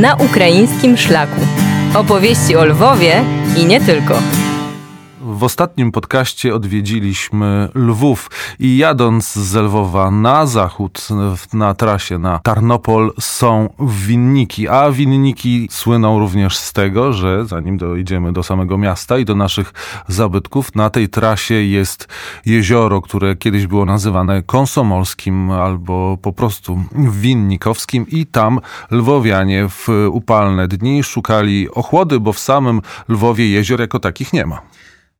na ukraińskim szlaku. Opowieści o Lwowie i nie tylko. W ostatnim podcaście odwiedziliśmy Lwów i jadąc z Lwowa na zachód, na trasie na Tarnopol są winniki, a winniki słyną również z tego, że zanim dojdziemy do samego miasta i do naszych zabytków, na tej trasie jest jezioro, które kiedyś było nazywane konsomolskim albo po prostu winnikowskim i tam lwowianie w upalne dni szukali ochłody, bo w samym Lwowie jezior jako takich nie ma.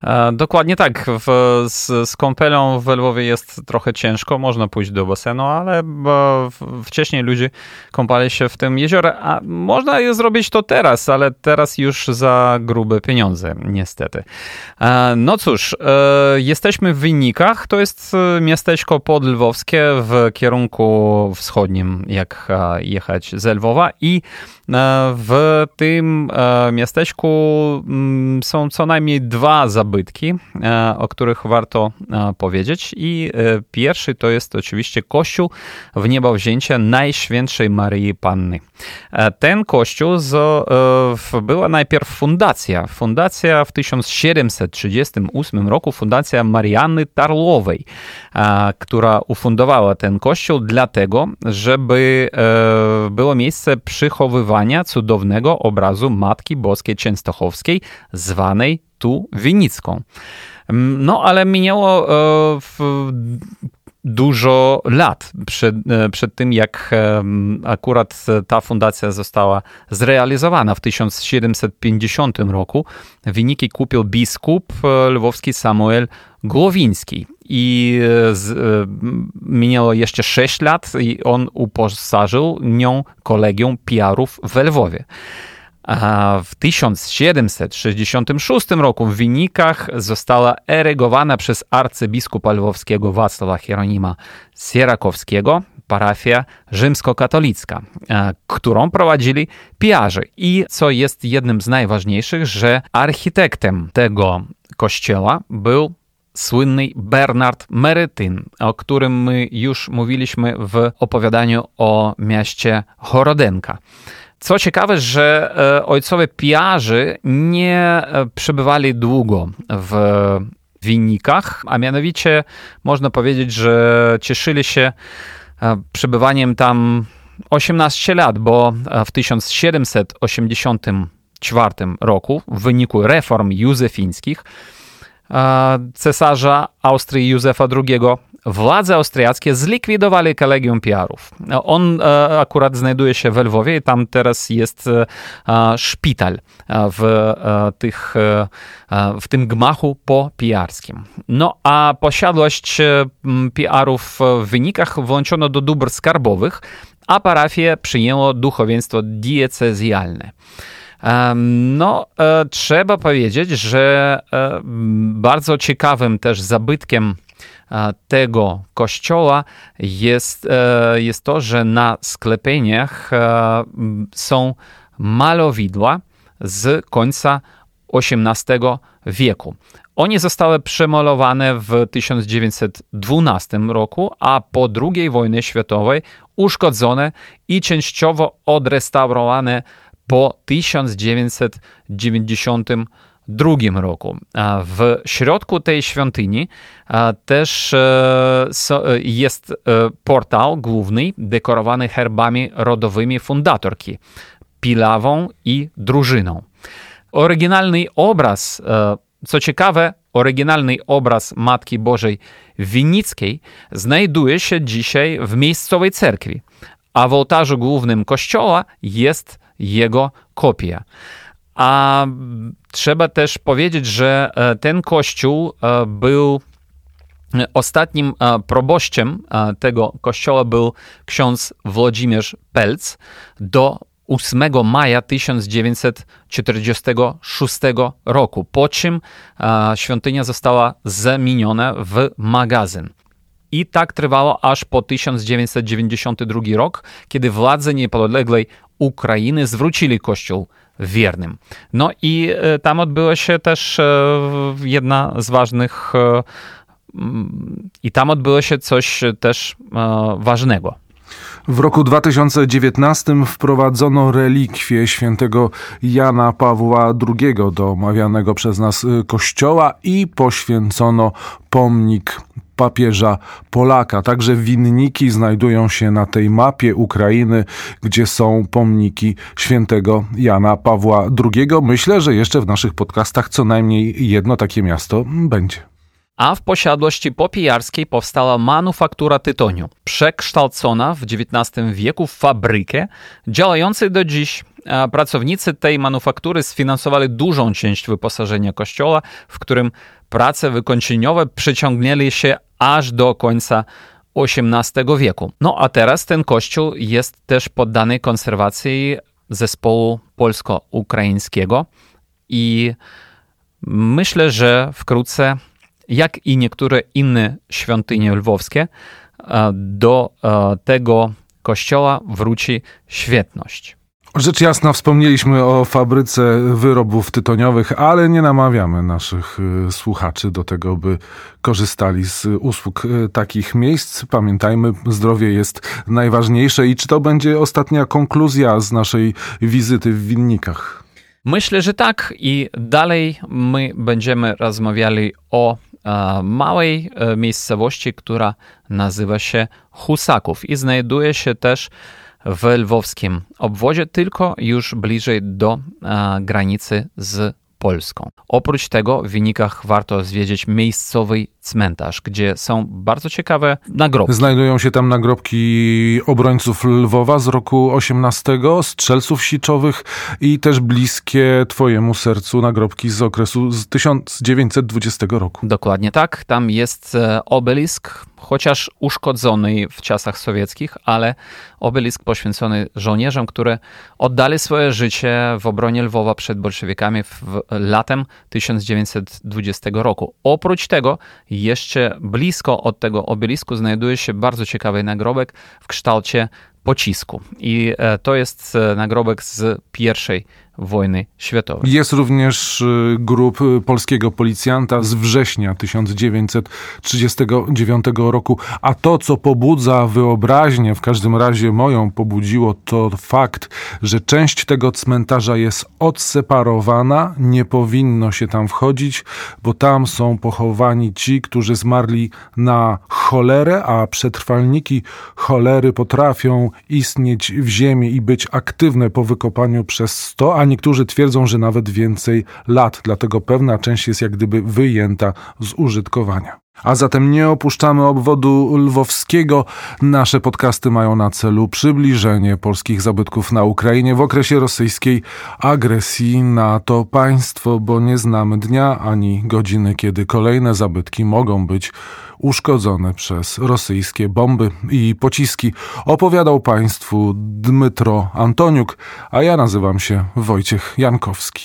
E, dokładnie tak. W, z, z kąpelą w Lwowie jest trochę ciężko, można pójść do basenu, ale wcześniej ludzie kąpali się w tym jeziorze, a można zrobić to teraz, ale teraz już za grube pieniądze, niestety. E, no cóż, e, jesteśmy w Wynikach, to jest miasteczko podlwowskie w kierunku wschodnim, jak jechać z Lwowa i w tym miasteczku mm, są co najmniej dwa zabytki, o których warto powiedzieć. I pierwszy to jest oczywiście kościół w niebowzięcie Najświętszej Maryi Panny. Ten kościół z, była najpierw fundacja. Fundacja w 1738 roku, fundacja Marianny Tarlowej, która ufundowała ten kościół dlatego, żeby było miejsce przychowywania cudownego obrazu Matki Boskiej Częstochowskiej, zwanej tu Winicką. Mm, no, ale minęło e, dużo lat przed, e, przed tym, jak akurat ta fundacja została zrealizowana. W 1750 roku wyniki kupił biskup e, lwowski Samuel Głowiński. I z, minęło jeszcze 6 lat i on uposażył nią kolegium PR-ów w Lwowie. A w 1766 roku w wynikach została erygowana przez arcybiskupa lwowskiego Wacława Hieronima Sierakowskiego parafia rzymskokatolicka, którą prowadzili piarzy. I co jest jednym z najważniejszych, że architektem tego kościoła był słynny Bernard Merytyn, o którym my już mówiliśmy w opowiadaniu o mieście Horodenka. Co ciekawe, że e, ojcowie piarzy nie e, przebywali długo w winnikach, a mianowicie można powiedzieć, że cieszyli się e, przebywaniem tam 18 lat, bo w 1784 roku w wyniku reform józefińskich cesarza Austrii Józefa II władze austriackie zlikwidowali kolegium PR-ów. On e, akurat znajduje się w Lwowie i tam teraz jest e, szpital w, tych, e, w tym gmachu po PR-skim. No a posiadłość PR-ów w wynikach włączono do dóbr skarbowych, a parafię przyjęło duchowieństwo diecezjalne. No, trzeba powiedzieć, że bardzo ciekawym też zabytkiem tego kościoła jest, e, jest to, że na sklepieniach e, są malowidła z końca XVIII wieku. One zostały przemalowane w 1912 roku, a po II wojnie światowej uszkodzone i częściowo odrestaurowane po 1990 drugim roku. W środku tej świątyni też e, e, jest e, portal główny dekorowany herbami rodowymi fundatorki, pilawą i drużyną. Oryginalny obraz, co ciekawe, oryginalny obraz Matki Bożej Winickiej znajduje się dzisiaj w miejscowej cerkwi, a w ołtarzu głównym kościoła jest jego kopia. A trzeba też powiedzieć, że e, ten kościół e, był e, Ostatnim proboszczem tego kościoła był ksiądz Włodzimierz Pelc do 8 maja 1946 roku, po czym świątynia została zamieniona w magazyn. I tak trwało aż po 1992 rok, kiedy władze niepodległej Ukrainy zwrócili kościół wiernym. No i e, tam odbyła się też e, jedna z ważnych e, i tam odbyło się coś też ważnego. W roku 2019 wprowadzono relikwie świętego Jana Pawła II do omawianego przez nas kościoła i poświęcono pomnik papieża Polaka. Także winniki znajdują się na tej mapie Ukrainy, gdzie są pomniki świętego Jana Pawła II. Myślę, że jeszcze w naszych podcastach co najmniej jedno takie miasto będzie a w posiadłości popijarskiej powstała manufaktura tytoniu, przekształcona w XIX wieku w fabrykę, działającej do dziś. Pracownicy tej manufaktury sfinansowali dużą część wyposażenia kościoła, w którym prace wykończeniowe przyciągnęli się aż do końca XVIII wieku. No a teraz ten kościół jest też poddany konserwacji zespołu polsko-ukraińskiego i myślę, że wkrótce jak i niektóre inne świątynie lwowskie, e, do e, tego kościoła wróci świetność. Rzecz jasna, wspomnieliśmy o fabryce wyrobów tytoniowych, ale nie namawiamy naszych e, słuchaczy do tego, by korzystali z usług takich miejsc. Pamiętajmy, zdrowie jest najważniejsze i czy to będzie ostatnia konkluzja z naszej wizyty w Winnikach? Myślę, że tak i dalej my będziemy rozmawiali o małej e, miejscowości, która nazywa się Husaków i znajduje się też w lwowskim obwodzie, tylko już bliżej do granicy z Polską. Oprócz tego w wynikach warto zwiedzić miejscowy cmentarz, gdzie są bardzo ciekawe nagrobki. Znajdują się tam nagrobki obrońców Lwowa z roku 18, strzelców siczowych i też bliskie twojemu sercu nagrobki z okresu z 1920 roku. Dokładnie tak. Tam jest e, obelisk, chociaż uszkodzony w czasach sowieckich, ale obelisk poświęcony żołnierzom, które oddali swoje życie w obronie Lwowa przed bolszewikami w latem 1920 roku. Oprócz tego jeszcze blisko od tego obelisku znajduje się bardzo ciekawy nagrobek w kształcie pocisku. I e, to jest e, nagrobek z pierwszej wojny światowej. Jest również y, grup y, polskiego policjanta z września 1939 roku, a to, co pobudza wyobraźnię, w każdym razie moją pobudziło, to fakt, że część tego cmentarza jest odseparowana, nie powinno się tam wchodzić, bo tam są pochowani ci, którzy zmarli na cholerę, a przetrwalniki cholery potrafią istnieć w ziemi i być aktywne po wykopaniu przez 100, a niektórzy twierdzą, że nawet więcej lat, dlatego pewna część jest jak gdyby wyjęta z użytkowania. A zatem nie opuszczamy obwodu lwowskiego. Nasze podcasty mają na celu przybliżenie polskich zabytków na Ukrainie w okresie rosyjskiej agresji na to państwo, bo nie znamy dnia ani godziny, kiedy kolejne zabytki mogą być uszkodzone przez rosyjskie bomby i pociski. Opowiadał Państwu Dmytro Antoniuk, a ja nazywam się Wojciech Jankowski.